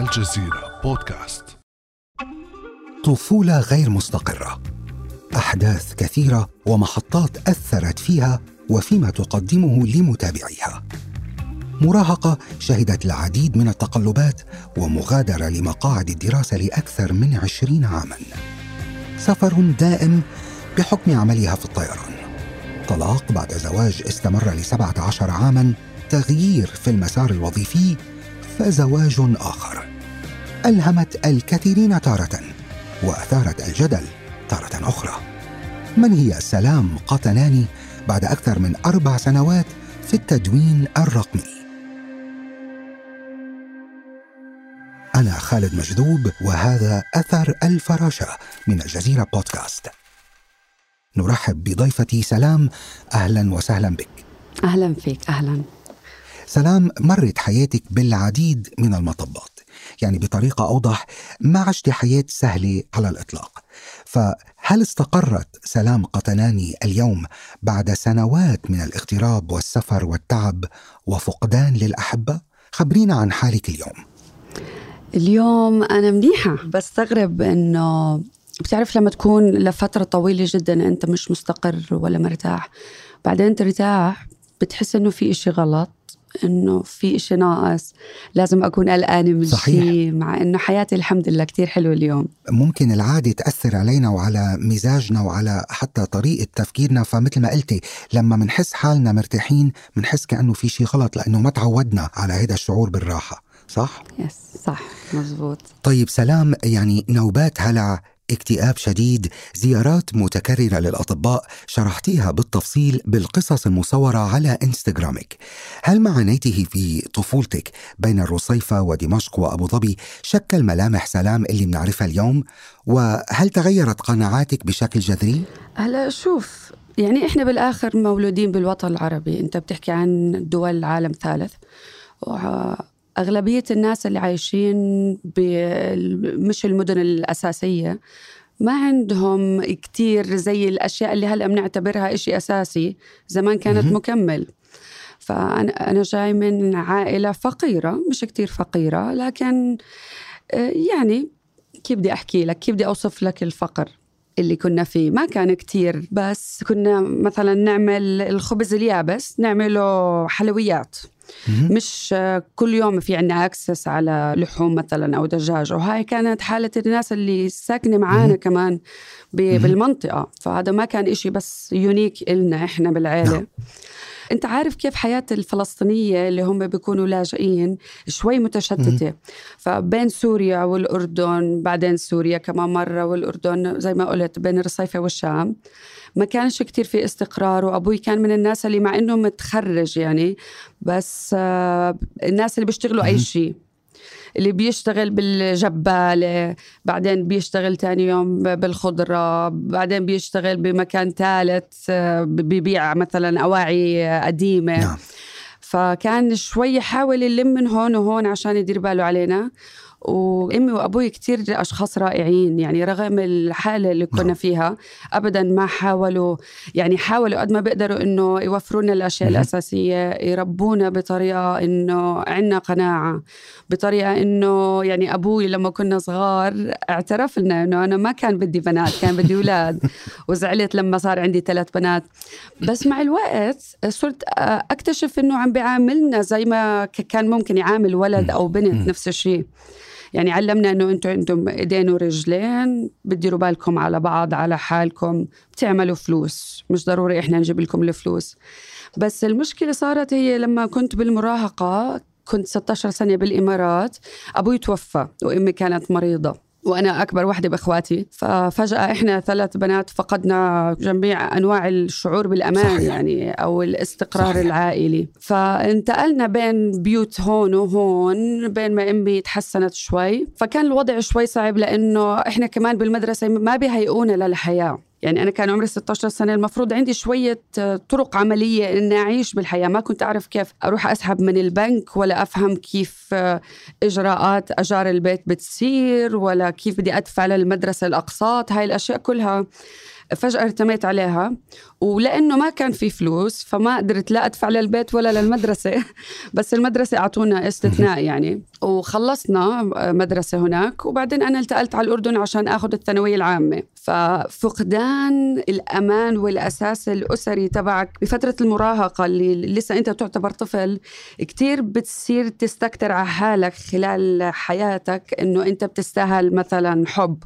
الجزيرة بودكاست. طفولة غير مستقرة. أحداث كثيرة ومحطات أثرت فيها وفيما تقدمه لمتابعيها. مراهقة شهدت العديد من التقلبات ومغادرة لمقاعد الدراسة لأكثر من عشرين عاماً. سفر دائم بحكم عملها في الطيران. طلاق بعد زواج استمر لسبعة عشر عاماً. تغيير في المسار الوظيفي فزواج آخر. ألهمت الكثيرين تارة وأثارت الجدل تارة أخرى. من هي سلام قطناني بعد أكثر من أربع سنوات في التدوين الرقمي؟ أنا خالد مجذوب وهذا أثر الفراشة من الجزيرة بودكاست. نرحب بضيفتي سلام أهلا وسهلا بك. أهلا فيك أهلا. سلام مرت حياتك بالعديد من المطبات. يعني بطريقة أوضح ما عشت حياة سهلة على الإطلاق. فهل استقرت سلام قطناني اليوم بعد سنوات من الاغتراب والسفر والتعب وفقدان للأحبة؟ خبرينا عن حالك اليوم. اليوم أنا منيحة. بستغرب إنه بتعرف لما تكون لفترة طويلة جدا أنت مش مستقر ولا مرتاح بعدين ترتاح بتحس إنه في إشي غلط. إنه في إشي ناقص لازم أكون قلقانة من صحيح. شيء مع إنه حياتي الحمد لله كتير حلوة اليوم ممكن العادة تأثر علينا وعلى مزاجنا وعلى حتى طريقة تفكيرنا فمثل ما قلتي لما منحس حالنا مرتاحين منحس كأنه في شيء غلط لأنه ما تعودنا على هذا الشعور بالراحة صح؟ يس صح مزبوط طيب سلام يعني نوبات هلع اكتئاب شديد زيارات متكررة للأطباء شرحتيها بالتفصيل بالقصص المصورة على إنستغرامك. هل ما عانيته في طفولتك بين الرصيفة ودمشق وأبو ظبي شكل ملامح سلام اللي بنعرفها اليوم؟ وهل تغيرت قناعاتك بشكل جذري؟ هلا شوف يعني إحنا بالآخر مولودين بالوطن العربي. أنت بتحكي عن دول عالم ثالث. أغلبية الناس اللي عايشين مش المدن الأساسية ما عندهم كتير زي الأشياء اللي هلأ بنعتبرها إشي أساسي زمان كانت مكمل. فأنا أنا جاي من عائلة فقيرة مش كتير فقيرة لكن آه، يعني كيف بدي أحكي لك؟ كيف بدي أوصف لك الفقر اللي كنا فيه؟ ما كان كتير بس كنا مثلا نعمل الخبز اليابس نعمله حلويات. مش كل يوم في عندنا access على لحوم مثلا أو دجاج وهاي كانت حالة الناس اللي ساكنة معانا كمان بالمنطقة. فهذا ما كان إشي بس unique إلنا إحنا بالعيلة. نعم. أنت عارف كيف حياة الفلسطينية اللي هم بيكونوا لاجئين شوي متشتتة. فبين سوريا والأردن بعدين سوريا كمان مرة والأردن زي ما قلت بين الرصيفه والشام. ما كانش كتير في استقرار وأبوي كان من الناس اللي مع إنه متخرج يعني بس آه، الناس اللي بيشتغلوا أي شيء. اللي بيشتغل بالجبالة بعدين بيشتغل تاني يوم بالخضرة بعدين بيشتغل بمكان ثالث ببيع مثلا أواعي قديمة نعم. فكان شوي يحاول يلم من هون وهون عشان يدير باله علينا وأمي وأبوي كثير أشخاص رائعين يعني رغم الحالة اللي كنا نعم. فيها ابدا ما حاولوا يعني حاولوا قد ما بيقدروا إنه يوفروا لنا الاشياء الأساسية يربونا بطريقة إنه عندنا قناعة بطريقة إنه يعني أبوي لما كنا صغار اعترف لنا إنه أنا ما كان بدي بنات كان بدي أولاد وزعلت لما صار عندي ثلاث بنات. بس مع الوقت صرت أكتشف إنه عم بيعاملنا زي ما كان ممكن يعامل ولد أو بنت نفس الشيء. يعني علمنا إنه أنتم عندكم إيدين ورجلين بتديروا بالكم على بعض على حالكم بتعملوا فلوس. مش ضروري إحنا نجيب لكم الفلوس. بس المشكلة صارت هي لما كنت بالمراهقة كنت 16 سنة بالإمارات أبوي توفى وأمي كانت مريضة. وأنا أكبر وحدة بإخواتي ففجأة إحنا ثلاث بنات فقدنا جميع أنواع الشعور بالأمان صحيح. يعني أو الاستقرار صحيح. العائلي فانتقلنا بين بيوت هون وهون بين ما أمي تحسنت شوي فكان الوضع شوي صعب لأنه إحنا كمان بالمدرسة ما بيهيئونا للحياة يعني أنا كان عمري 16 سنة المفروض عندي شوية طرق عملية إني أعيش بالحياة. ما كنت أعرف كيف أروح أسحب من البنك ولا أفهم كيف إجراءات أجار البيت بتصير ولا كيف بدي أدفع للمدرسة الأقساط هاي الأشياء كلها فجأة ارتميت عليها. ولأنه ما كان في فلوس فما قدرت لا أدفع للبيت ولا للمدرسة. بس المدرسة أعطونا استثناء يعني. وخلصنا مدرسة هناك. وبعدين أنا التقلت على الأردن عشان أخذ الثانوية العامة. ففقدان الأمان والأساس الأسري تبعك بفترة المراهقة اللي لسه أنت تعتبر طفل كتير بتصير تستكتر على حالك خلال حياتك إنه أنت بتستاهل مثلا حب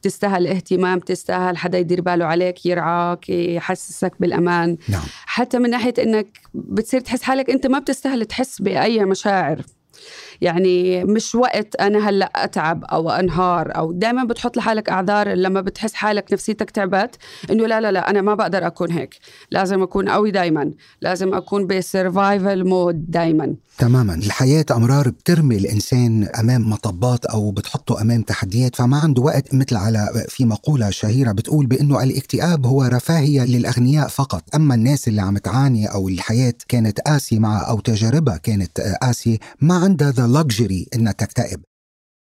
بتستاهل اهتمام بتستاهل حدا يدير باله عليك يرعاك يحسسك بالأمان نعم. حتى من ناحية إنك بتصير تحس حالك أنت ما بتستاهل تحس بأي مشاعر يعني مش وقت أنا هلأ أتعب أو أنهار أو دائما بتحط لحالك أعذار لما بتحس حالك نفسيتك تعبت إنه لا لا لا أنا ما بقدر أكون هيك. لازم أكون قوي دائما لازم أكون ب survival mode دائما تماما. الحياة أمرار بترمي الإنسان أمام مطبات أو بتحطه أمام تحديات فما عنده وقت مثل على في مقولة شهيرة بتقول بأنه الاكتئاب هو رفاهية للأغنياء فقط. أما الناس اللي عم تعاني أو الحياة كانت قاسية معها أو تجاربها كانت قاسية ما عندها luxury إنها تكتئب.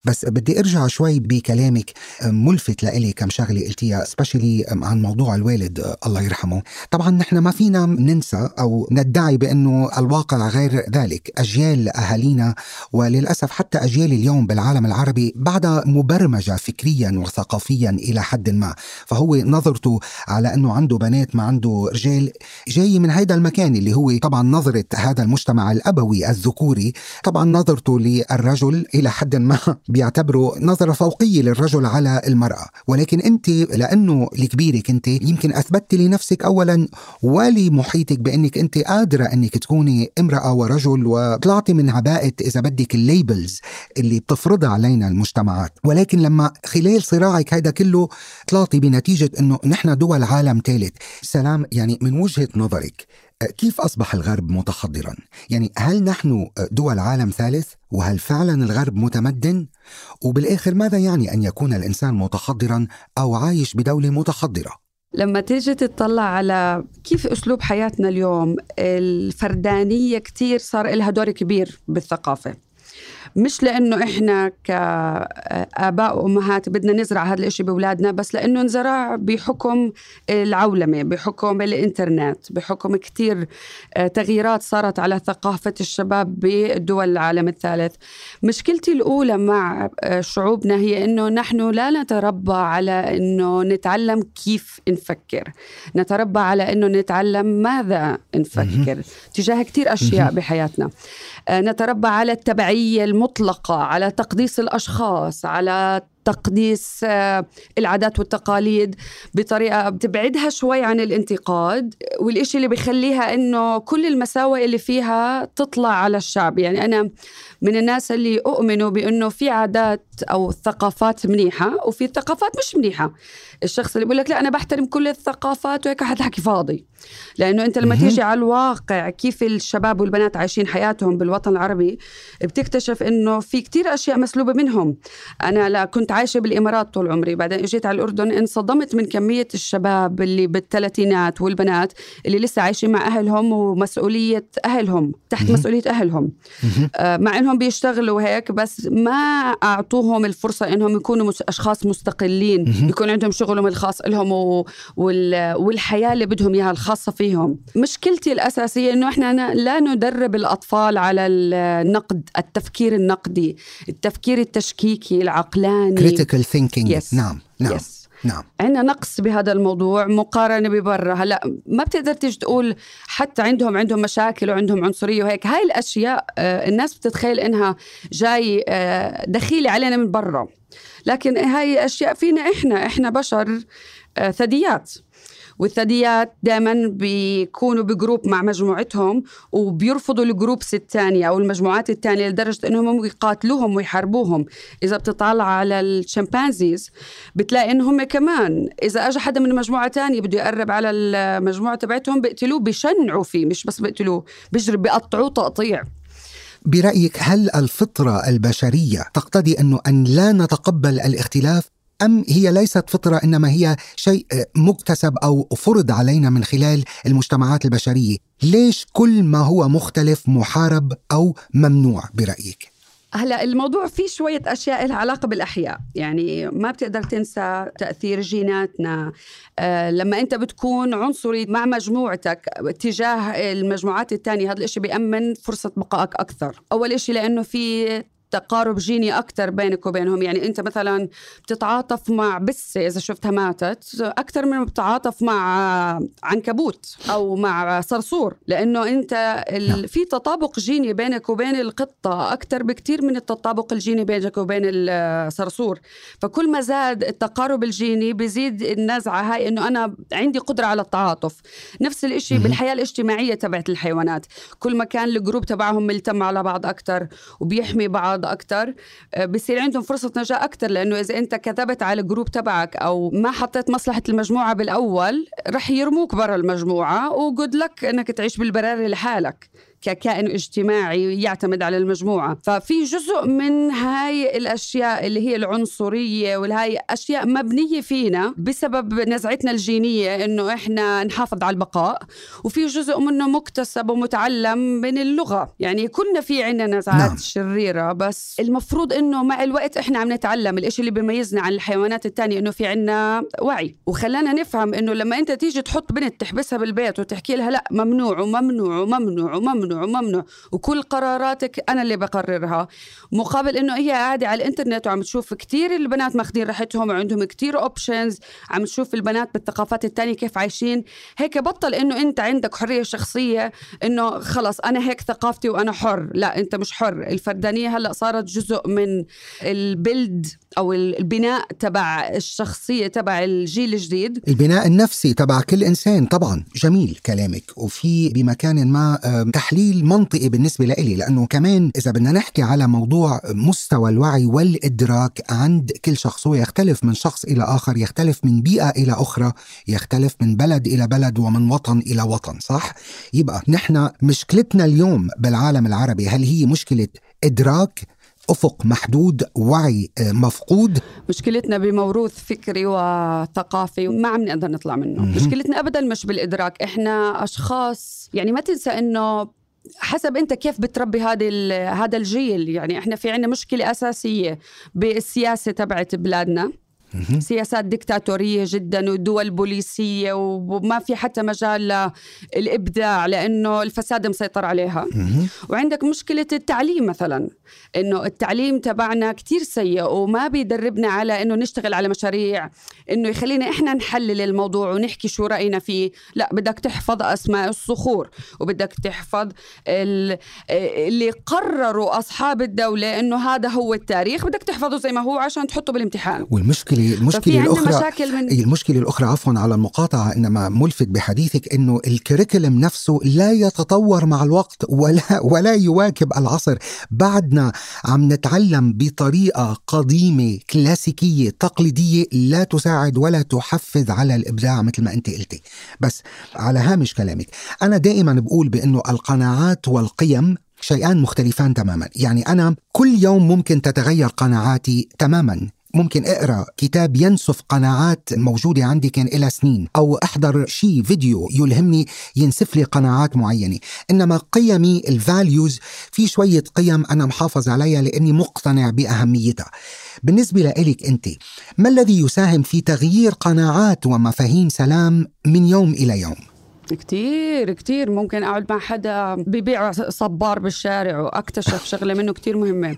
بس بدي ارجع شوي بكلامك ملفت لإلي كم شغلة قلتيها specially عن موضوع الوالد الله يرحمه. طبعا نحن ما فينا ننسى أو ندعي بأنه الواقع غير ذلك. أجيال أهالينا وللأسف حتى أجيال اليوم بالعالم العربي بعدها مبرمجة فكريا وثقافيا إلى حد ما. فهو نظرته على أنه عنده بنات ما عنده رجال جاي من هذا المكان اللي هو طبعا نظرة هذا المجتمع الأبوي الذكوري. طبعا نظرته للرجل إلى حد ما بيعتبروا نظرة فوقية للرجل على المرأة. ولكن أنت لأنه الكبيرة كنت يمكن أثبتت لنفسك أولا ولمحيطك بأنك أنت قادرة أنك تكوني امرأة ورجل وطلعتي من عباءة إذا بدك الليبلز اللي بتفرضها علينا المجتمعات. ولكن لما خلال صراعك هذا كله طلعتي بنتيجة أنه نحن دول عالم ثالث سلام يعني من وجهة نظرك كيف أصبح الغرب متحضرا؟ يعني هل نحن دول عالم ثالث؟ وهل فعلا الغرب متمدن؟ وبالآخر ماذا يعني أن يكون الإنسان متحضرا أو عايش بدولة متحضرة؟ لما تيجي تطلع على كيف أسلوب حياتنا اليوم الفردانية كتير صار لها دور كبير بالثقافة مش لأنه إحنا كاباء وأمهات بدنا نزرع هذا الشيء بأولادنا بس لأنه انزرع بحكم العولمة بحكم الإنترنت بحكم كثير آه، تغييرات صارت على ثقافة الشباب بدول العالم الثالث. مشكلتي الأولى مع آه، شعوبنا هي إنه نحن لا نتربى على إنه نتعلم كيف نفكر. نتربى على إنه نتعلم ماذا نفكر تجاه كثير أشياء بحياتنا. نتربى على التبعية المطلقة على تقديس الأشخاص على تقديس آه، العادات والتقاليد بطريقة بتبعدها شوي عن الانتقاد. والإشي اللي بيخليها إنه كل المساوئ اللي فيها تطلع على الشعب. يعني أنا من الناس اللي أؤمنوا بأنه في عادات أو ثقافات منيحة وفي ثقافات مش منيحة. الشخص اللي بيقول لك لا أنا بحترم كل الثقافات وهيك حكي فاضي. لأنه أنت لما تيجي على الواقع كيف الشباب والبنات عايشين حياتهم بالوطن العربي بتكتشف إنه في كتير أشياء مسلوبة منهم. أنا لا كنت عايشة بالإمارات طول عمري. بعدين إجيت على الأردن انصدمت من كمية الشباب اللي بالثلاثينات والبنات اللي لسه عايشين مع أهلهم ومسؤولية أهلهم تحت مسؤولية أهلهم. آه مع إنهم بيشتغلوا هيك بس ما أعطوهم الفرصة إنهم يكونوا أشخاص مستقلين يكون عندهم شغلهم الخاص لهم والحياة اللي بدهم إياها الخاصة فيهم. مشكلتي الأساسية إنه إحنا لا ندرب الأطفال على النقد التفكير النقدي التفكير التشكيكي العقلاني. Critical thinking. Yes. نعم نعم yes. نعم. عندنا نقص بهذا الموضوع مقارنة ببرا. هلا ما بتقدر تيجي تقول حتى عندهم عندهم مشاكل وعندهم عنصرية وهيك. هاي الأشياء آه، الناس بتتخيل إنها جاي آه، دخيلة علينا من برا. لكن هاي أشياء فينا إحنا إحنا بشر آه، ثدييات. والثدييات دائما بيكونوا ب group مع مجموعتهم وبيرفضوا ال groups الثانية أو المجموعات الثانية لدرجة أنهم يقاتلوهم ويحاربوهم. إذا بتطلع على ال chimpanzees بتلاقي أنهم كمان إذا أجى حدا من مجموعة ثانية بده يقرب على المجموعة تبعتهم بيقتلوه بيشنعوا فيه مش بس بيقتلوه بيجرب بيقطعوه تقطيع. برأيك هل الفطرة البشرية تقتضي أنه أن لا نتقبل الاختلاف أم هي ليست فطرة إنما هي شيء مكتسب أو فرض علينا من خلال المجتمعات البشرية. ليش كل ما هو مختلف محارب أو ممنوع برأيك؟ هلا الموضوع فيه شوية أشياء لها علاقة بالأحياء. يعني ما بتقدر تنسى تأثير جيناتنا. آه لما أنت بتكون عنصري مع مجموعتك تجاه المجموعات الثانية هذا الإشي بيأمن فرصة بقائك أكثر. أول إشي لأنه في تقارب جيني أكثر بينك وبينهم. يعني أنت مثلا بتتعاطف مع بسة إذا شفتها ماتت أكثر من بتتعاطف مع عنكبوت أو مع صرصور لأنه أنت ال... في تطابق جيني بينك وبين القطة أكثر بكثير من التطابق الجيني بينك وبين الصرصور فكل ما زاد التقارب الجيني بزيد النزعة هاي أنه أنا عندي قدرة على التعاطف. نفس الإشي بالحياة الاجتماعية تبعت الحيوانات. كل ما كان ال group تبعهم ملتم على بعض أكثر وبيحمي بعض بعض أكثر آه، بصير عندهم فرصة نجاة أكثر لأنه إذا أنت كذبت على ال group تبعك أو ما حطيت مصلحة المجموعة بالأول رح يرموك برا المجموعة وجود لك إنك تعيش بالبراري لحالك. ككائن اجتماعي يعتمد على المجموعة. ففي جزء من هاي الأشياء اللي هي العنصرية والهاي أشياء مبنية فينا بسبب نزعتنا الجينية إنه إحنا نحافظ على البقاء وفي جزء منه مكتسب ومتعلم من اللغة. يعني كنا في عنا نزعات نعم. شريرة بس المفروض إنه مع الوقت إحنا عم نتعلم. الإشي اللي بيميزنا عن الحيوانات التانية إنه في عنا وعي. وخلانا نفهم إنه لما أنت تيجي تحط بنت تحبسها بالبيت وتحكي لها لا ممنوع وممنوع وممنوع وممنوع. ممنوع وممنوع وكل قراراتك أنا اللي بقررها. مقابل إنه هي قاعدة على الإنترنت وعم تشوف كثير البنات ماخذين راحتهم وعندهم كثير اوبشنز عم تشوف البنات بالثقافات الثانية كيف عايشين. هيك بطل إنه أنت عندك حرية شخصية إنه خلص أنا هيك ثقافتي وأنا حر. لا أنت مش حر. الفردانية هلأ صارت جزء من البلد أو البناء تبع الشخصية تبع الجيل الجديد. البناء النفسي تبع كل إنسان طبعا. جميل كلامك. وفي بمكان ما تحليل منطقي بالنسبة لإلي لأنه كمان إذا بدنا نحكي على موضوع مستوى الوعي والإدراك عند كل شخص هو يختلف من شخص إلى آخر يختلف من بيئة إلى أخرى يختلف من بلد إلى بلد ومن وطن إلى وطن صح؟ يبقى نحن مشكلتنا اليوم بالعالم العربي هل هي مشكلة إدراك أفق محدود وعي آه، مفقود. مشكلتنا بموروث فكري وثقافي ما عم نقدر نطلع منه. م- مشكلتنا ابدا مش بالإدراك. إحنا أشخاص يعني ما تنسى إنه حسب أنت كيف بتربي هذا هذا الجيل. يعني إحنا في عندنا مشكلة أساسية بالسياسة تبعت بلادنا. سياسات ديكتاتورية جدا ودول بوليسية وما في حتى مجال للإبداع لأنه الفساد مسيطر عليها. وعندك مشكلة التعليم مثلا إنه التعليم تبعنا كتير سيء وما بيدربنا على إنه نشتغل على مشاريع إنه يخلينا إحنا نحلل الموضوع ونحكي شو رأينا فيه. لا بدك تحفظ أسماء الصخور وبدك تحفظ اللي قرروا أصحاب الدولة إنه هذا هو التاريخ. بدك تحفظه زي ما هو عشان تحطه بالامتحان. والمشكلة المشكلة الاخرى مشاكل من... المشكلة الأخرى عفوا على المقاطعة إنما ملفت بحديثك إنه الكريكولم نفسه لا يتطور مع الوقت ولا ولا يواكب العصر. بعدنا عم نتعلم بطريقة قديمة كلاسيكية تقليدية لا تساعد ولا تحفز على الإبداع مثل ما أنت قلتي. بس على هامش كلامك أنا دائما بقول بإنه القناعات والقيم شيئان مختلفان تماما. يعني أنا كل يوم ممكن تتغير قناعاتي تماما. ممكن اقرأ كتاب ينسف قناعات موجودة عندي كان إلى سنين أو أحضر شيء فيديو يلهمني ينسف لي قناعات معينة. إنما قيمي الفاليوز في شوية قيم أنا محافظ عليها لأني مقتنع بأهميتها. بالنسبة لإلك أنت ما الذي يساهم في تغيير قناعات ومفاهيم سلام من يوم إلى يوم؟ كتير كتير. ممكن أقعد مع حدا ببيع صبار بالشارع وأكتشف شغلة منه كتير مهمة.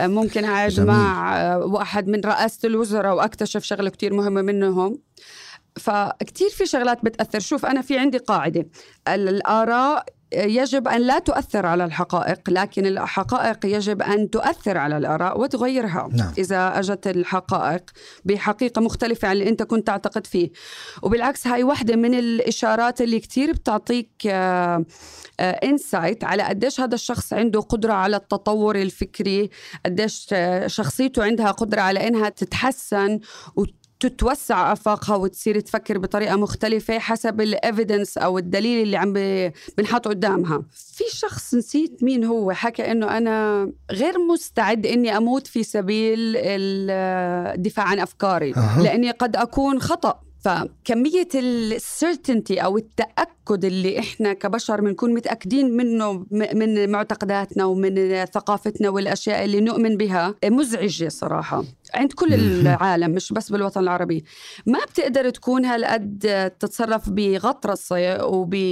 ممكن أقعد مع واحد من رئاسة الوزراء وأكتشف شغلة كتير مهمة منهم. فكتير في شغلات بتأثر. شوف أنا في عندي قاعدة. الآراء يجب أن لا تؤثر على الحقائق لكن الحقائق يجب أن تؤثر على الآراء وتغيرها نعم. إذا أجت الحقائق بحقيقة مختلفة عن اللي أنت كنت تعتقد فيه وبالعكس هاي واحدة من الإشارات اللي كتير بتعطيك insight آه، آه، على قديش هذا الشخص عنده قدرة على التطور الفكري قديش آه، شخصيته عندها قدرة على إنها تتحسن تتوسع أفاقها وتصير تفكر بطريقة مختلفة حسب ال evidence أو الدليل اللي عم بنحط قدامها في شخص نسيت مين هو حكى إنه أنا غير مستعد إني أموت في سبيل الدفاع عن أفكاري أه. لأني قد أكون خطأ فكمية ال certainty أو التأكد التأكد اللي إحنا كبشر بنكون متأكدين منه من معتقداتنا ومن ثقافتنا والأشياء اللي نؤمن بها. مزعجة صراحة. عند كل العالم مش بس بالوطن العربي. ما بتقدر تكون هالقد تتصرف بغطرسة وبفوقية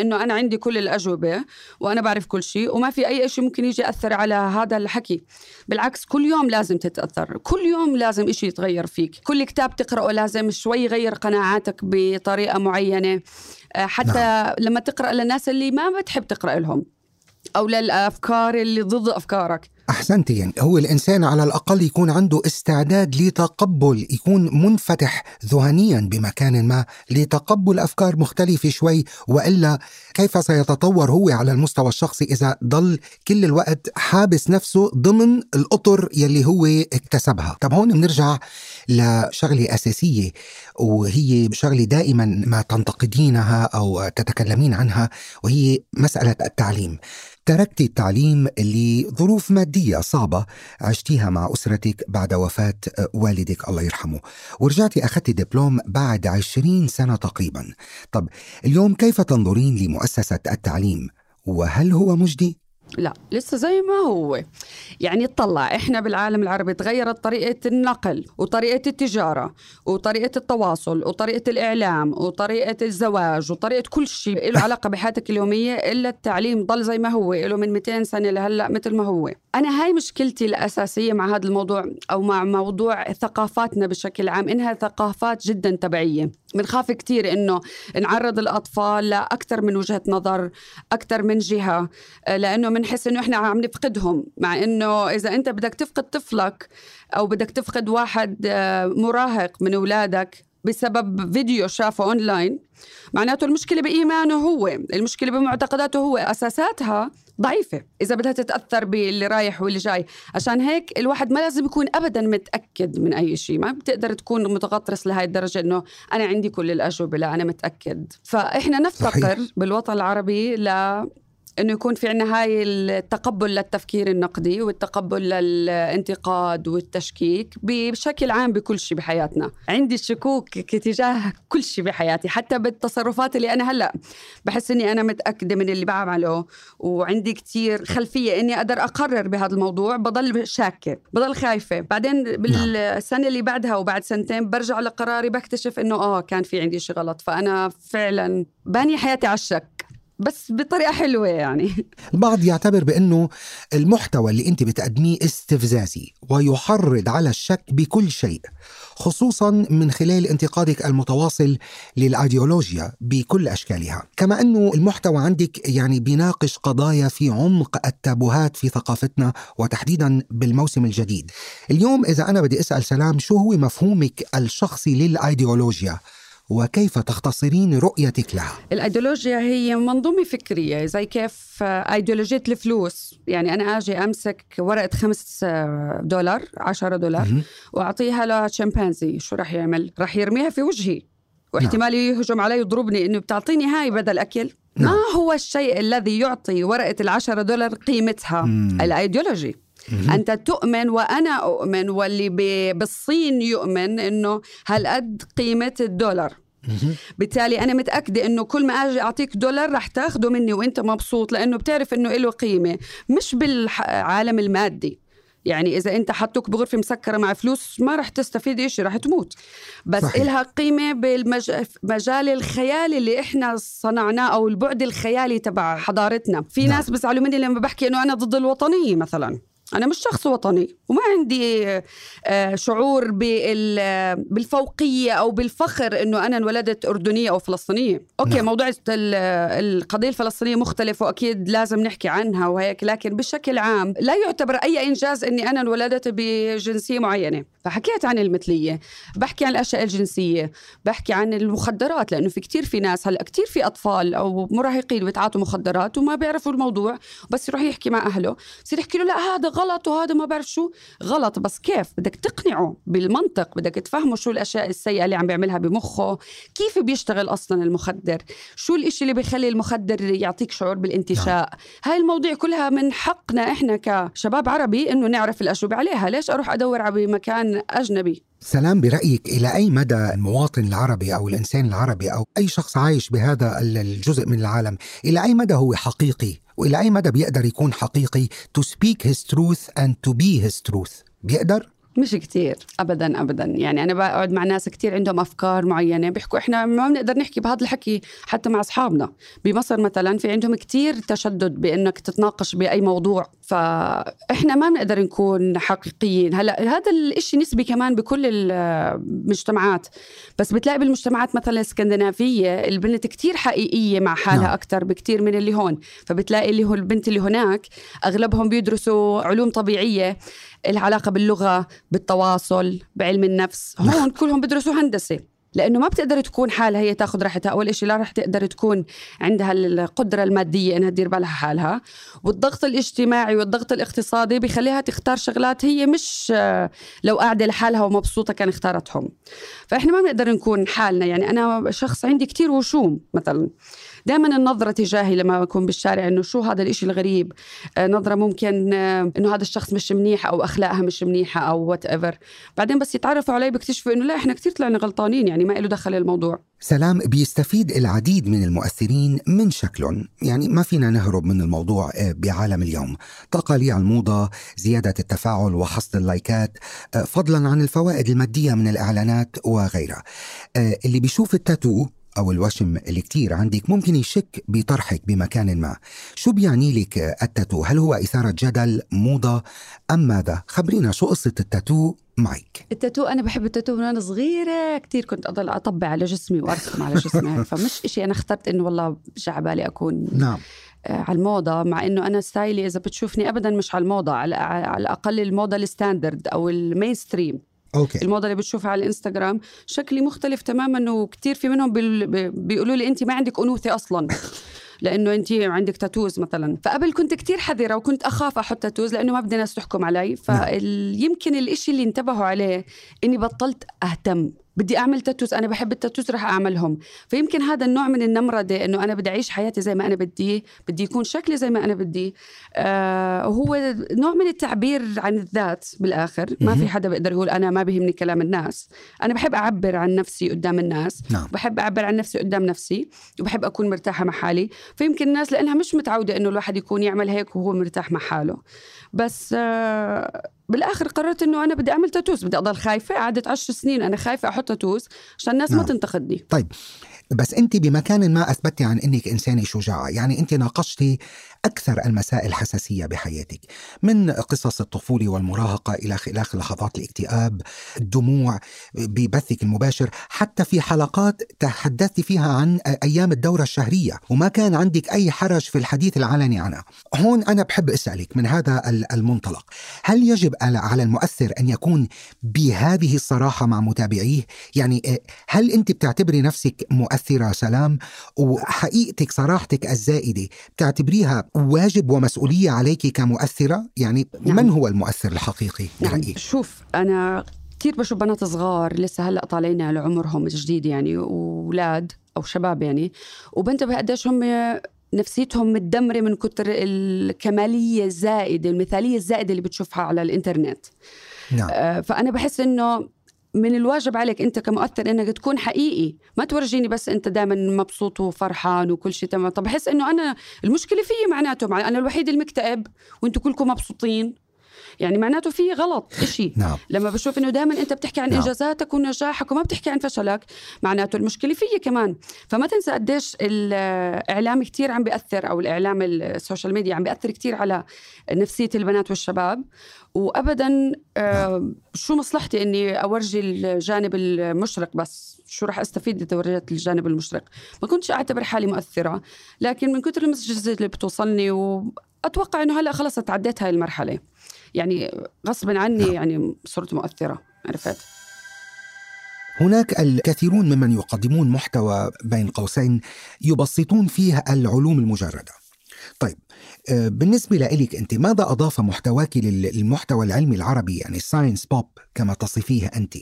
إنه أنا عندي كل الأجوبة وأنا بعرف كل شيء وما في أي شيء ممكن يجي يأثر على هذا الحكي. بالعكس كل يوم لازم تتأثر. كل يوم لازم إشي يتغير فيك. كل كتاب تقرأه لازم شوي يغير قناعاتك بطريقة معينة. آه، حتى نعم. لما تقرأ للناس اللي ما بتحب تقرأ لهم أو للأفكار اللي ضد أفكارك أحسنتي يعني هو الإنسان على الأقل يكون عنده استعداد لتقبل يكون منفتح ذهنيا بمكان ما لتقبل أفكار مختلفة شوي وإلا كيف سيتطور هو على المستوى الشخصي إذا ضل كل الوقت حابس نفسه ضمن الأطر يلي هو اكتسبها طب هون بنرجع لشغلة أساسية وهي شغلة دائما ما تنتقدينها أو تتكلمين عنها وهي مسألة التعليم. تركتي التعليم لظروف مادية صعبة عشتيها مع أسرتك بعد وفاة والدك الله يرحمه ورجعتي أخذتي دبلوم بعد عشرين سنة تقريبا. طب اليوم كيف تنظرين لمؤسسة التعليم؟ وهل هو مجدي؟ لا لسه زي ما هو. يعني اطلع إحنا بالعالم العربي تغيرت طريقة النقل وطريقة التجارة وطريقة التواصل وطريقة الإعلام وطريقة الزواج وطريقة كل شيء له علاقة بحياتك اليومية إلا التعليم ضل زي ما هو له من 200 سنة لهلأ مثل ما هو. أنا هاي مشكلتي الأساسية مع هذا الموضوع أو مع موضوع ثقافاتنا بشكل عام إنها ثقافات جدا تبعية. بنخاف كتير إنه نعرض الأطفال لأكثر من وجهة نظر أكثر من جهة لأنه بنحس إنه إحنا عم نفقدهم مع إنه إذا أنت بدك تفقد طفلك أو بدك تفقد واحد آه، مراهق من أولادك بسبب فيديو شافه أونلاين معناته المشكلة بإيمانه هو المشكلة بمعتقداته هو أساساتها ضعيفة إذا بدها تتأثر باللي رايح واللي جاي عشان هيك الواحد ما لازم يكون ابدا متأكد من أي شيء ما بتقدر تكون متغطرس لهي الدرجة إنه أنا عندي كل الأجوبة لا أنا متأكد فإحنا نفتقر صحيح. بالوطن العربي ل إنه يكون في عنا هاي التقبل للتفكير النقدي والتقبل للانتقاد والتشكيك بشكل عام بكل شيء بحياتنا عندي الشكوك تجاه كل شيء بحياتي حتى بالتصرفات اللي أنا هلأ بحس إني أنا متأكدة من اللي بعمله وعندي كتير خلفية إني أقدر أقرر بهذا الموضوع بضل شاكه بضل خايفة بعدين. بالسنة اللي بعدها وبعد سنتين برجع لقراري بكتشف إنه آه كان في عندي شيء غلط فأنا فعلا باني حياتي على الشك بس بطريقة حلوة يعني. البعض يعتبر بأنه المحتوى اللي أنت بتقدميه استفزازي ويحرض على الشك بكل شيء خصوصا من خلال انتقادك المتواصل للأيديولوجيا بكل أشكالها. كما أنه المحتوى عندك يعني بيناقش قضايا في عمق التابوهات في ثقافتنا وتحديدا بالموسم الجديد. اليوم إذا أنا بدي أسأل سلام شو هو مفهومك الشخصي للأيديولوجيا؟ وكيف تختصرين رؤيتك لها؟ الأيديولوجيا هي منظومة فكرية زي كيف أيديولوجية الفلوس يعني أنا أجي أمسك ورقة خمس دولار عشرة دولار وأعطيها لشمبانزي شو رح يعمل؟ رح يرميها في وجهي واحتمال نعم. يهجم علي يضربني إنه بتعطيني هاي بدل أكل نعم. ما هو الشيء الذي يعطي ورقة العشرة دولار قيمتها مم. الأيديولوجي أنت تؤمن وأنا أؤمن واللي بالصين يؤمن أنه هالقد قيمة الدولار بالتالي أنا متأكدة إنه كل ما أجي أعطيك دولار رح تاخده مني وأنت مبسوط لأنه بتعرف إنه له قيمة مش بالعالم المادي. يعني إذا أنت حطوك بغرفة مسكرة مع فلوس ما رح تستفيد شيء رح تموت. بس صحيح. إلها قيمة بالمجال الخيالي اللي إحنا صنعناه أو البعد الخيالي تبع حضارتنا. في نعم. ناس بيزعلوا مني لما بحكي إنه أنا ضد الوطنية مثلا. أنا مش شخص وطني وما عندي آه، شعور بالفوقية أو بالفخر إنه أنا انولدت أردنية أو فلسطينية. أوكي نعم. موضوع القضية الفلسطينية مختلف وأكيد لازم نحكي عنها وهيك لكن بشكل عام لا يعتبر أي إنجاز إني أنا انولدت بجنسية معينة. فحكيت عن المثلية بحكي عن الأشياء الجنسية بحكي عن المخدرات لأنه في كتير في ناس هلأ كتير في أطفال أو مراهقين بيتعاطوا مخدرات وما بيعرفوا الموضوع بس يروح يحكي مع أهله بصير يحكي له لا هذا غلط وهذا ما بعرف شو. غلط بس كيف؟ بدك تقنعه بالمنطق بدك تفهمه شو الأشياء السيئة اللي عم بيعملها بمخه. كيف بيشتغل أصلا المخدر؟ شو الإشي اللي بيخلي المخدر يعطيك شعور بالانتشاء؟ نعم. هاي المواضيع كلها من حقنا إحنا كشباب عربي إنه نعرف الأجوبة عليها. ليش أروح أدور على مكان أجنبي؟ سلام برأيك إلى أي مدى المواطن العربي أو الإنسان العربي أو أي شخص عايش بهذا الجزء من العالم إلى أي مدى هو حقيقي؟ وإلى أي مدى بيقدر يكون حقيقي to speak his truth and to be his truth بيقدر؟ مش كتير ابدا ابدا. يعني أنا بقعد مع ناس كتير عندهم أفكار معينة بيحكوا إحنا ما بنقدر نحكي بهذا الحكي حتى مع أصحابنا. بمصر مثلا في عندهم كتير تشدد بإنك تتناقش بأي موضوع. فاحنا ما بنقدر نكون حقيقيين. هلأ هذا الشيء نسبي كمان بكل المجتمعات. بس بتلاقي بالمجتمعات مثلا الإسكندنافية البنت كتير حقيقية مع حالها نعم. أكثر بكتير من اللي هون. فبتلاقي اللي هو البنت اللي هناك أغلبهم بيدرسوا علوم طبيعية. العلاقة باللغة بالتواصل بعلم النفس نعم. هون كلهم بدرسوا هندسة. لأنه ما بتقدر تكون حالها هي تاخذ راحتها. أول شيء لا رح تقدر تكون عندها القدرة المادية إنها تدير بالها حالها. والضغط الاجتماعي والضغط الاقتصادي بيخليها تختار شغلات هي مش لو قاعدة لحالها ومبسوطة كان اختارتهم. فإحنا ما بنقدر نكون حالنا. يعني أنا شخص عندي كتير وشوم مثلا. دائما النظرة تجاهي لما أكون بالشارع إنه شو هذا الإشي الغريب. آه، نظرة ممكن آه، إنه هذا الشخص مش منيح أو أخلاقها مش منيحة أو whatever بعدين بس يتعرفوا علي بيكتشفوا إنه لا إحنا كثير طلعنا غلطانين يعني ما له دخل الموضوع. سلام بيستفيد العديد من المؤثرين من شكلهم يعني ما فينا نهرب من الموضوع آه، بعالم اليوم. تقاليع الموضة زيادة التفاعل وحصد ال likes فضلا عن الفوائد المادية من الإعلانات وغيرها. اللي بيشوف التاتو أو الوشم اللي كتير عندك ممكن يشك بطرحك بمكان ما. شو بيعني لك التاتو؟ هل هو إثارة جدل موضة أم ماذا؟ خبرينا شو قصة التاتو معك. التاتو أنا بحب التاتو من وأنا صغيرة كتير كنت أضل أطبع على جسمي وأرسم على جسمي فمش إشي أنا اخترت إنه والله جا بالي أكون نعم. آه، على الموضة مع إنه أنا style ي إذا بتشوفني ابدا مش على الموضة على, على الأقل الموضة ال standard أو ال mainstream okay. الموضة اللي بتشوفها على الإنستغرام. شكلي مختلف تماما وكثير في منهم بيقولوا لي أنت ما عندك أنوثة أصلا. لأنه أنت عندك tattoos مثلا. فقبل كنت كتير حذرة وكنت أخاف أحط tattoos لأنه ما بدي ناس تحكم علي. نعم. فيمكن الإشي اللي انتبهوا عليه إني بطلت أهتم. بدي أعمل tattoos أنا بحب ال tattoos رح أعملهم. فيمكن هذا النوع من النمرده إنه أنا بدي أعيش حياتي زي ما أنا بدي بدي يكون شكلي زي ما أنا بدي. آه وهو نوع من التعبير عن الذات بالآخر. ما في حدا بيقدر يقول أنا ما بيهمني كلام الناس. أنا بحب أعبر عن نفسي قدام الناس. نعم. بحب أعبر عن نفسي قدام نفسي. وبحب أكون مرتاحة مع حالي فيمكن الناس لأنها مش متعودة إنه الواحد يكون يعمل هيك وهو مرتاح مع حاله بس آه بالآخر قررت إنه أنا بدي أعمل تاتوز بدي أضل خايفة قعدت عشر سنين أنا خايفة أحط تاتوز عشان الناس نعم. ما تنتقدني طيب بس انت بمكان ما اثبتي عن انك انسانة شجاعة. يعني انت ناقشتي أكثر المسائل حساسية بحياتك من قصص الطفولة والمراهقة إلى خلاف لحظات الاكتئاب الدموع ببثك المباشر حتى في حلقات تحدثت فيها عن أيام الدورة الشهرية وما كان عندك أي حرج في الحديث العلني عنها. هون أنا بحب أسألك من هذا المنطلق هل يجب على المؤثر أن يكون بهذه الصراحة مع متابعيه؟ يعني هل أنت بتعتبري نفسك مؤثرة سلام وحقيقتك صراحتك الزائدة بتعتبريها واجب ومسؤولية عليك كمؤثرة يعني نعم. من هو المؤثر الحقيقي نعم. شوف أنا كثير بشوف بنات صغار لسه هلأ طالعين على عمرهم جديد يعني واولاد أو شباب يعني وبنتبه قديش هم نفسيتهم متدمرة من كتر الكمالية الزائدة المثالية الزائدة اللي بتشوفها على الإنترنت نعم. آه، فأنا بحس إنه من الواجب عليك أنت كمؤثر إنك تكون حقيقي. ما تورجيني بس أنت دائما مبسوط وفرحان وكل شيء تمام. طب بحس إنه أنا المشكلة فيي معناته مع أنا الوحيد المكتئب وأنتم كلكم مبسوطين. يعني معناته في غلط شيء نعم. لما بشوف إنه دائما أنت بتحكي عن نعم. إنجازاتك ونجاحك وما بتحكي عن فشلك معناته المشكلة فيي كمان. فما تنسى قديش الإعلام كثير عم بيأثر أو الإعلام ال social media عم بيأثر كثير على نفسية البنات والشباب. وابدا آه شو مصلحتي إني أورجي الجانب المشرق بس؟ شو راح أستفيد اذا ورجيت الجانب المشرق؟ ما كنتش أعتبر حالي مؤثرة لكن من كثر ال messages اللي بتوصلني وأتوقع إنه هلأ خلص تعديت هاي المرحلة. يعني غصبا عني نعم. يعني صرت مؤثرة عرفت؟ هناك الكثيرون ممن يقدمون محتوى بين قوسين يبسطون فيه العلوم المجردة. طيب آه، بالنسبة لك أنت ماذا أضاف محتواك للمحتوى العلمي العربي يعني الساينس بوب كما تصفيه أنت؟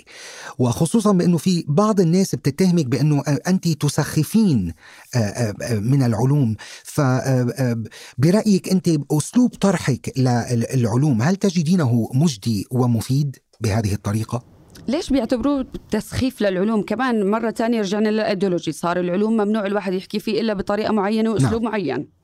وخصوصا بأنه في بعض الناس بتتهمك بأنه أنت تسخفين آه، آه، من العلوم. فبرأيك أنت أسلوب طرحك للعلوم هل تجدينه مجدي ومفيد بهذه الطريقة؟ ليش بيعتبروه تسخيف للعلوم؟ كمان مرة تانية رجعنا للأيديولوجي. صار العلوم ممنوع الواحد يحكي فيه إلا بطريقة معينة وأسلوب نعم. معين.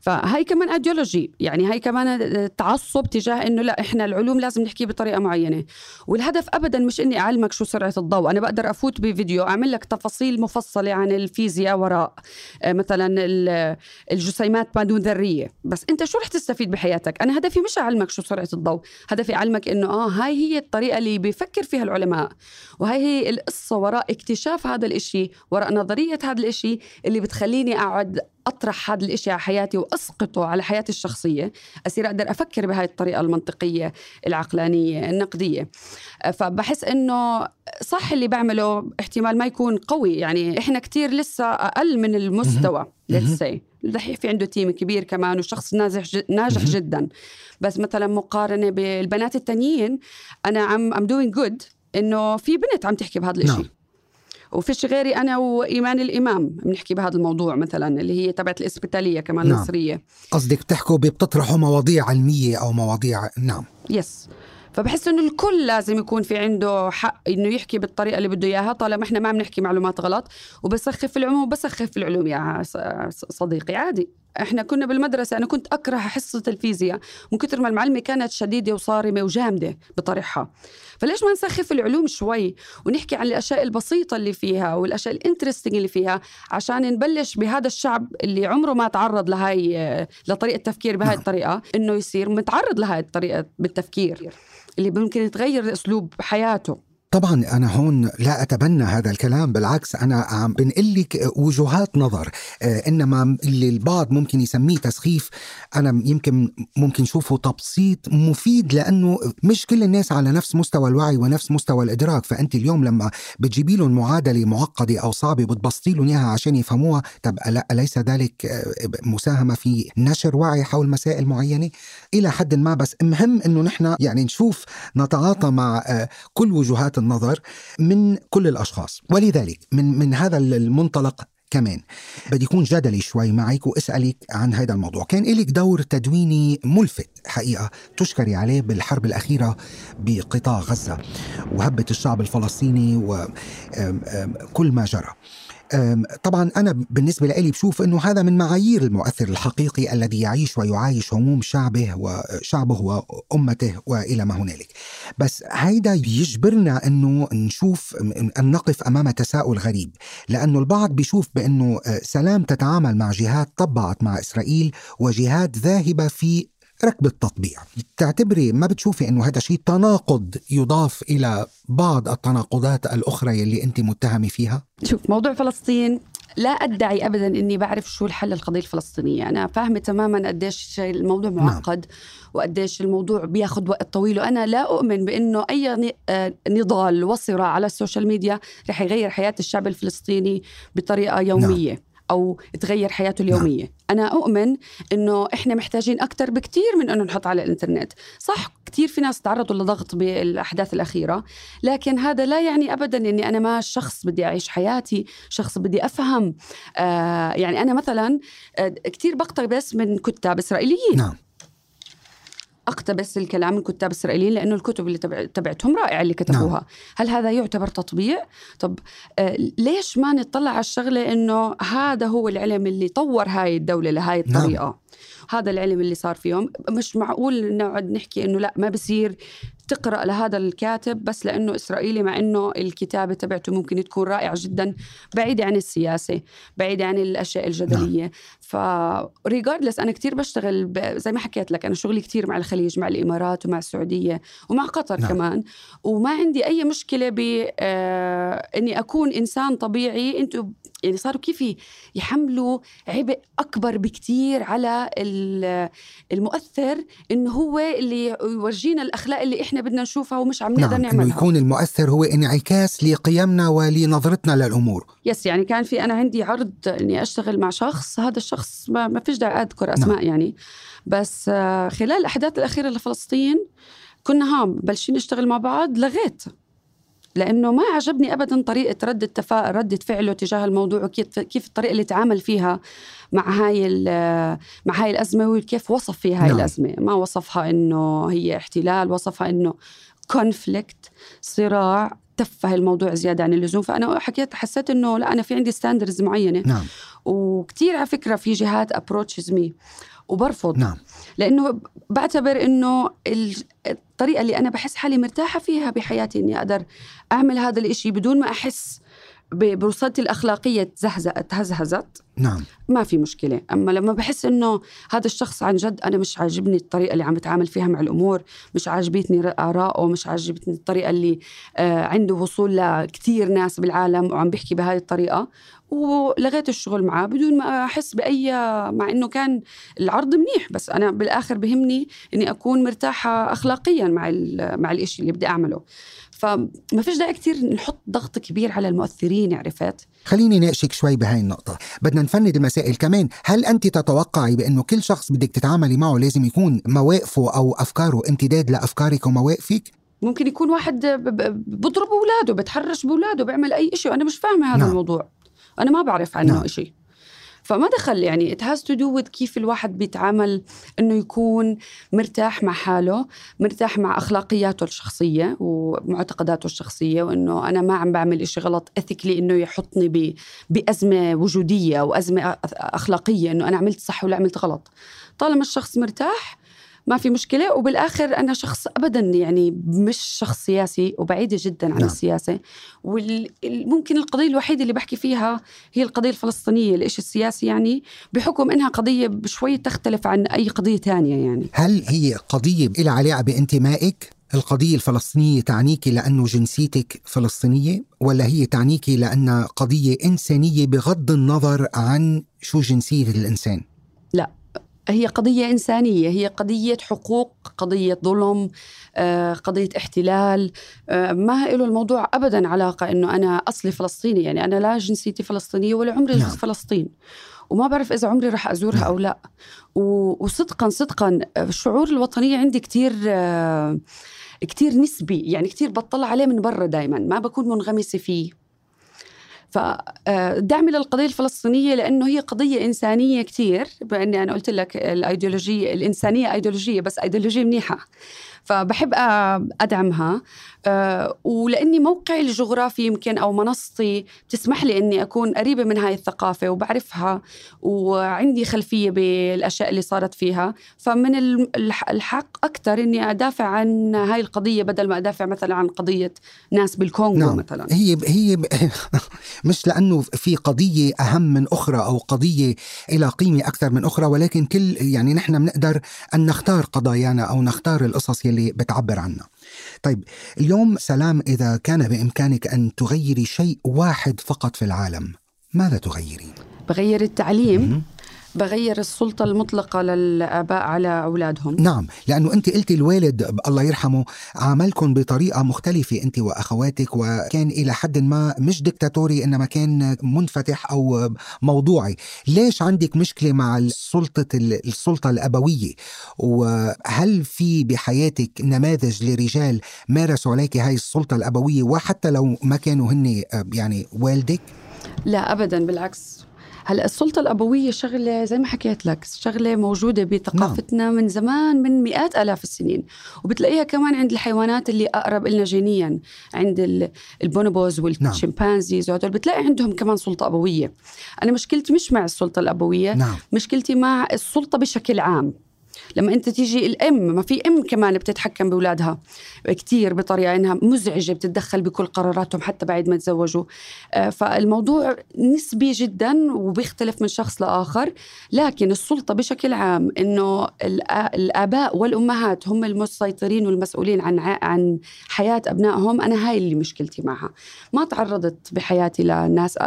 فهي كمان ايديولوجي يعني هي كمان تعصب تجاه إنه لا إحنا العلوم لازم نحكي بطريقة معينة. والهدف ابدا مش إني أعلمك شو سرعة الضوء. أنا بقدر أفوت بفيديو أعمل لك تفاصيل مفصلة عن الفيزياء وراء آه، مثلا الجسيمات ما دون ذرية. بس أنت شو رح تستفيد بحياتك؟ أنا هدفي مش أعلمك شو سرعة الضوء. هدفي أعلمك إنه آه هاي هي الطريقة اللي بيفكر فيها العلماء. وهي هي القصة وراء اكتشاف هذا الإشي وراء نظرية هذا الإشي اللي بتخليني أقعد أطرح هذا الإشي على حياتي وأسقطه على حياتي الشخصية أصير أقدر أفكر بهاي الطريقة المنطقية العقلانية النقدية. فبحس إنه صح اللي بعمله احتمال ما يكون قوي يعني إحنا كتير لسه أقل من المستوى لتسي دحين في عنده تيم كبير كمان وشخص ناجح ناجح جدا. بس مثلا مقارنة بالبنات التانيين أنا عم I'm doing good إنه في بنت عم تحكي بهذا الشيء نعم. وفيش غيري أنا وإيمان الإمام. بنحكي بهذا الموضوع مثلا اللي هي تبعت الاسبيتاليه كمان نعم. المصريه قصدك بتحكوا بتطرحوا مواضيع علمية أو مواضيع نعم. yes فبحس إنه الكل لازم يكون في عنده حق إنه يحكي بالطريقة اللي بده إياها طالما إحنا ما بنحكي معلومات غلط. وبسخف العلوم وبسخف العلوم يا صديقي. عادي. إحنا كنا بالمدرسة أنا كنت أكره حصة الفيزياء من كثر ما المعلمة كانت شديدة وصارمة وجامدة بطرحها فليش ما نسخف العلوم شوي ونحكي عن الأشياء البسيطة اللي فيها والأشياء الإنترستنج اللي فيها عشان نبلش بهذا الشعب اللي عمره ما تعرض لهي لطريقة التفكير بهاي نعم. الطريقة إنه يصير متعرض لهي الطريقة بالتفكير اللي ممكن يتغير أسلوب حياته طبعا أنا هون لا أتبنى هذا الكلام بالعكس أنا عم بنقل لك وجهات نظر. آه، إنما اللي البعض ممكن يسميه تسخيف أنا يمكن ممكن شوفه تبسيط مفيد لأنه مش كل الناس على نفس مستوى الوعي ونفس مستوى الإدراك. فأنت اليوم لما بتجيبي لهم معادلة معقدة أو صعبة بتبسطي لهم إياها عشان يفهموها طب أليس ذلك آه، مساهمة في نشر وعي حول مسائل معينة؟ إلى حد ما بس مهم إنه نحن يعني نشوف نتعاطى مع آه، كل وجهات النظر من كل الأشخاص. ولذلك من من هذا المنطلق كمان بدي يكون جدلي شوي معك واسألك عن هذا الموضوع. كان لك دور تدويني ملفت حقيقة تشكري عليه بالحرب الأخيرة بقطاع غزة وهبة الشعب الفلسطيني وكل ما جرى. طبعا أنا بالنسبة لي بشوف أنه هذا من معايير المؤثر الحقيقي الذي يعيش ويعايش هموم شعبه وشعبه وأمته وإلى ما هنالك. بس هيدا يجبرنا أنه نشوف أن نقف أمام تساؤل غريب. لأنه البعض بيشوف بأنه أه، سلام تتعامل مع جهات طبعت مع إسرائيل وجهات ذاهبة في ركب التطبيع تعتبري ما بتشوفي إنه هذا شيء تناقض يضاف إلى بعض التناقضات الأخرى يلي أنت متهمة فيها شوف موضوع فلسطين لا أدعي ابدا إني بعرف شو الحل القضية الفلسطينية أنا فاهمة تماما قديش الموضوع نعم. معقد نعم. وقديش الموضوع بياخذ وقت طويل وأنا لا أؤمن بإنه أي آه، نضال وصراع على ال social media رح يغير حياة الشعب الفلسطيني بطريقة يومية نعم. أو تغير حياته اليومية. نعم. أنا أؤمن إنه إحنا محتاجين أكثر بكثير من إنه نحط على الإنترنت. صح كثير في ناس تعرضوا لضغط بالأحداث الأخيرة لكن هذا لا يعني ابدا إني أنا ما شخص بدي أعيش حياتي شخص بدي أفهم. آه يعني أنا مثلا آه كثير بقتبس من كتاب إسرائيليين. نعم. أقتبس الكلام من كتاب اسرائيليين لأنه الكتب اللي تبعتهم رائعة اللي كتبوها نعم. هل هذا يعتبر تطبيع طب آه ليش ما نطلع على الشغلة إنه هذا هو العلم اللي طور هاي الدولة لهاي نعم. الطريقة نعم. هذا العلم اللي صار فيهم مش معقول نقعد نحكي إنه لا ما بصير تقرأ لهذا الكاتب بس لأنه إسرائيلي مع إنه الكتابة تبعته ممكن تكون رائعة جدا بعيده عن السياسة بعيده عن الأشياء الجدلية نعم. فريجاردلس أنا كثير بشتغل زي ما حكيت لك أنا شغلي كثير مع الخليج مع الإمارات ومع السعودية ومع قطر نعم. كمان وما عندي أي مشكلة ب آه إني أكون إنسان طبيعي أنتم يعني صاروا كيف يحملوا عبء أكبر بكثير على المؤثر إنه هو اللي يورجينا الأخلاق اللي إحنا بدنا نشوفها ومش عم نقدر نعم نعملها. انه يكون المؤثر هو انعكاس لقيمنا ولنظرتنا للأمور. يس يعني كان في أنا عندي عرض إني أشتغل مع شخص هذا الشخص ما, ما فيش داعي أذكر أسماء نعم. يعني. بس آه، خلال الأحداث الأخيرة لفلسطين كنا هام بلشين نشتغل مع بعض لغيت. لأنه ما عجبني ابدا طريقة رد التفا... رده فعله تجاه الموضوع وكيف كيف الطريقة اللي تعامل فيها مع هاي مع هاي الأزمة وكيف وصف فيها هاي نعم. الأزمة. ما وصفها إنه هي احتلال وصفها إنه conflict صراع تفه الموضوع زيادة عن اللزوم. فأنا حكيت حسيت إنه لا أنا في عندي standards معينة. نعم. وكثير على فكرة في جهات approaches me وبرفض. نعم. لأنه بعتبر إنه ال- الطريقة اللي أنا بحس حالي مرتاحة فيها بحياتي إني أقدر أعمل هذا الإشي بدون ما أحس ب- بوصلتي الأخلاقية تزهزت تهزهزت. نعم. ما في مشكلة. أما لما بحس إنه هذا الشخص عن جد أنا مش عاجبني الطريقة اللي عم بتعامل فيها مع الأمور مش عاجبتني آرائه مش عاجبتني الطريقة اللي آه عنده وصول لكثير ناس بالعالم وعم بيحكي بهذه الطريقة ولغيت الشغل معاه بدون ما أحس بأي مع إنه كان العرض منيح بس أنا بالآخر بهمني إني أكون مرتاحة اخلاقيا مع ال- مع الإشي اللي بدي أعمله فما فيش داعي كثير نحط ضغط كبير على المؤثرين عرفت خليني ناقشك شوي بهاي النقطة بدنا نفند المسائل كمان هل أنت تتوقعي بأنه كل شخص بدك تتعاملي معه لازم يكون مواقفه أو أفكاره امتداد لأفكارك ومواقفك؟ ممكن يكون واحد بضرب اولاده بتحرش باولاده بيعمل أي شيء وأنا مش فاهمة هذا. نعم. الموضوع أنا ما بعرف عنه نعم. شيء فما دخل يعني it has to do with كيف الواحد بيتعامل إنه يكون مرتاح مع حاله مرتاح مع أخلاقياته الشخصية ومعتقداته الشخصية وإنه أنا ما عم بعمل إشي غلط اثيكلي إنه يحطني ب... بأزمة وجودية أو ازمه أ- أخلاقية إنه أنا عملت صح ولا عملت غلط طالما الشخص مرتاح ما في مشكلة وبالآخر أنا شخص أبدا يعني مش شخص سياسي وبعيدة جدا عن نعم. السياسة وممكن القضية الوحيدة اللي بحكي فيها هي القضية الفلسطينية الإشي السياسي يعني بحكم إنها قضية شوي تختلف عن أي قضية تانية يعني هل هي قضية لها علاقة بانتمائك؟ القضية الفلسطينية تعنيك لأنه جنسيتك فلسطينية ولا هي تعنيك لأنها قضية إنسانية بغض النظر عن شو جنسية الإنسان؟ هي قضية إنسانية هي قضية حقوق قضية ظلم آه، قضية احتلال. آه، ما له الموضوع أبدا علاقة أنه أنا أصلي فلسطيني يعني أنا لا جنسيتي فلسطينية ولا عمري نعم. فلسطين. وما بعرف إذا عمري رح أزورها نعم. أو لا. وصدقا صدقا الشعور الوطنية عندي كتير آه، كتير نسبي يعني كتير بطلع عليه من برا دايما. ما بكون منغمسة فيه. فدعمي للقضية الفلسطينية لأنه هي قضية إنسانية كتير بأني أنا قلت لك الأيديولوجية الإنسانية أيديولوجية بس أيديولوجية منيحة. فبحب أدعمها. ولأني موقعي الجغرافي يمكن أو منصتي تسمح لي أني أكون قريبة من هاي الثقافة وبعرفها وعندي خلفية بالأشياء اللي صارت فيها. فمن ال- الح- الحق أكثر أني أدافع عن هاي القضية بدل ما أدافع مثلا عن قضية ناس بالكونغو نعم. مثلا. هي هي مش لأنه في قضية أهم من أخرى أو قضية لها قيمة أكثر من أخرى ولكن كل يعني نحن بنقدر أن نختار قضايانا أو نختار القصص يلي بتعبر عنا. طيب اليوم سلام إذا كان بإمكانك أن تغيري شيء واحد فقط في العالم ماذا تغيرين؟ بغير التعليم. بغير السلطة المطلقة للآباء على أولادهم. نعم لأنه أنت قلتي الوالد الله يرحمه عاملكم بطريقة مختلفة أنت وأخواتك وكان إلى حد ما مش دكتاتوري إنما كان منفتح أو موضوعي. ليش عندك مشكلة مع السلطة السلطة الأبوية؟ وهل في بحياتك نماذج لرجال مارسوا عليك هاي السلطة الأبوية وحتى لو ما كانوا هن يعني والدك؟ لا أبدا بالعكس. هلا السلطة الأبوية شغلة زي ما حكيت لك شغلة موجودة بثقافتنا نعم. من زمان من مئات آلاف السنين وبتلاقيها كمان عند الحيوانات اللي أقرب إلنا جينيا عند ال- ال bonobos وال chimpanzees وهدول بتلاقي عندهم كمان سلطة أبوية. أنا مشكلتي مش مع السلطة الأبوية نعم. مشكلتي مع السلطة بشكل عام. لما انت تيجي الام ما في ام كمان بتتحكم بأولادها كتير بطريقة إنها مزعجة بتتدخل بكل قراراتهم حتى بعد ما تزوجوا. آه، فالموضوع نسبي جدا وبيختلف من شخص لآخر لكن السلطة بشكل عام إنه الآباء والأمهات هم المسيطرين والمسؤولين عن عن حياة أبنائهم أنا هاي اللي مشكلتي معها. ما تعرضت بحياتي لناس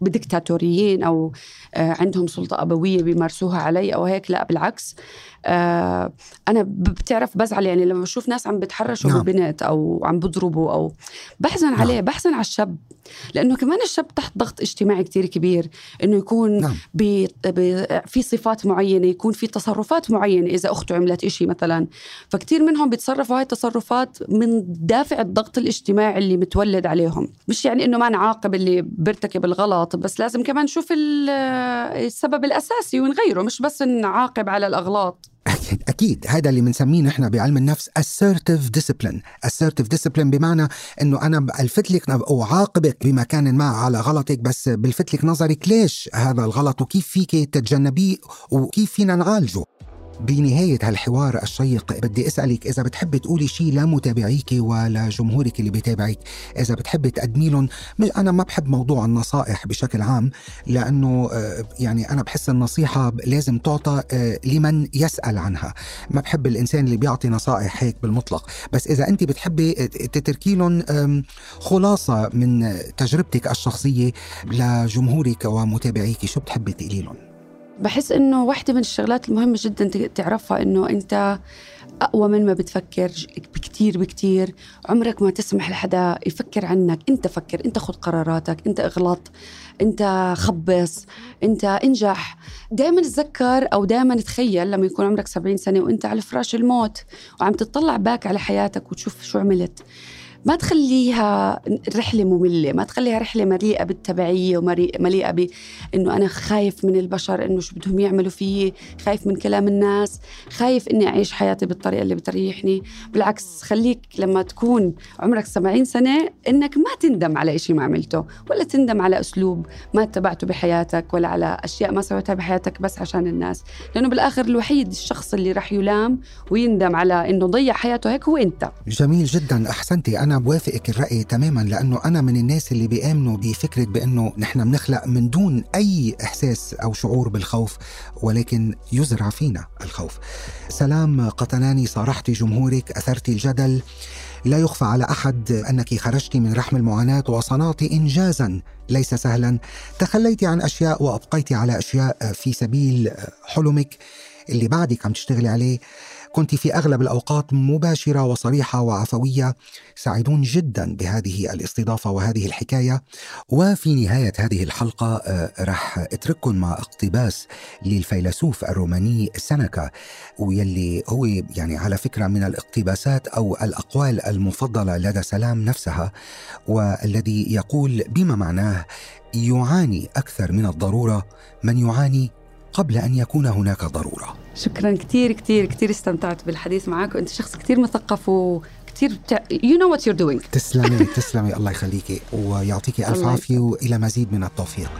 بديكتاتوريين أو آه، عندهم سلطة أبوية بيمارسوها علي أو هيك لا بالعكس آه، أنا بتعرف بزعل يعني لما بشوف ناس عم بتحرشوا. نعم. ببنت أو عم بضربوا أو بحزن نعم. عليه بحزن على الشاب لأنه كمان الشاب تحت ضغط اجتماعي كتير كبير إنه يكون نعم. بي بي في صفات معينة يكون في تصرفات معينة إذا أخته عملت إشي مثلا. فكتير منهم بيتصرفوا هاي التصرفات من دافع الضغط الاجتماعي اللي متولد عليهم. مش يعني إنه ما نعاقب اللي بيرتكب الغلط بس لازم كمان نشوف السبب الأساسي ونغيره مش بس نعاقب على الأغلاط. أكيد أكيد. هذا اللي بنسميه نحن بعلم النفس assertive discipline. Assertive discipline بمعنى أنه أنا ألفت لك أو عاقبك بما كان ما على غلطك بس بلفت لك نظرك ليش هذا الغلط؟ وكيف فيك تتجنبيه؟ وكيف فينا نعالجه؟ بنهاية هالحوار الشيق بدي أسألك إذا بتحبي تقولي شيء لمتابعيك ولجمهورك اللي بيتابعك. إذا بتحبي تقدمي لهم أنا ما بحب موضوع النصائح بشكل عام لأنه آه، يعني أنا بحس النصيحة لازم تعطى آه، لمن يسأل عنها. ما بحب الإنسان اللي بيعطي نصائح هيك بالمطلق. بس إذا أنت بتحبي تتركي لهم خلاصة من تجربتك الشخصية لجمهورك ومتابعيك شو بتحبي تقولي لهم؟ بحس إنه واحدة من الشغلات المهمة جدا تعرفها إنه أنت أقوى من ما بتفكر بكتير بكتير. عمرك ما تسمح لحدا يفكر عنك. أنت فكر أنت خذ قراراتك. أنت اغلط. أنت خبص. أنت انجح. دائما تذكر أو دائما تخيل لما يكون عمرك 70 سنة وأنت على فراش الموت وعم تطلع باك على حياتك وتشوف شو عملت. ما تخليها رحلة مملة ما تخليها رحلة مليئة بالتبعية ومليئة بأنه أنا خايف من البشر أنه شو بدهم يعملوا فيي خايف من كلام الناس خايف أني أعيش حياتي بالطريقة اللي بتريحني. بالعكس خليك لما تكون عمرك 70 سنة أنك ما تندم على إشي ما عملته ولا تندم على أسلوب ما اتبعته بحياتك ولا على أشياء ما سويتها بحياتك بس عشان الناس. لأنه بالآخر الوحيد الشخص اللي رح يلام ويندم على أنه ضيع حياته هيك هو أنت. جميل جدا أحسنتي. أنا بوافقك الرأي تماما لأنه أنا من الناس اللي بيآمنوا بفكرة بأنه نحن بنخلق من دون أي إحساس أو شعور بالخوف ولكن يزرع فينا الخوف. سلام قطناني صارحتي جمهورك أثرتي الجدل. لا يخفى على أحد أنك خرجت من رحم المعاناة وصنعت انجازا ليس سهلا. تخليت عن أشياء وأبقيت على أشياء في سبيل حلمك. اللي بعدك عم تشتغلي عليه كنت في أغلب الأوقات مباشرة وصريحة وعفوية. سعيدون جدا بهذه الاستضافة وهذه الحكاية. وفي نهاية هذه الحلقة آه، راح أترككم مع اقتباس للفيلسوف الروماني سنكا ويلي هو يعني على فكرة من الاقتباسات أو الأقوال المفضلة لدى سلام نفسها والذي يقول بما معناه يعاني أكثر من الضرورة من يعاني قبل أن يكون هناك ضرورة. شكرا كثير كثير كثير استمتعت بالحديث معك وأنت شخص كثير مثقف وكثير بتع... you know what you're doing. تسلمي تسلمي. الله يخليكي ويعطيكي ألف عافية وإلى مزيد من التوفيق.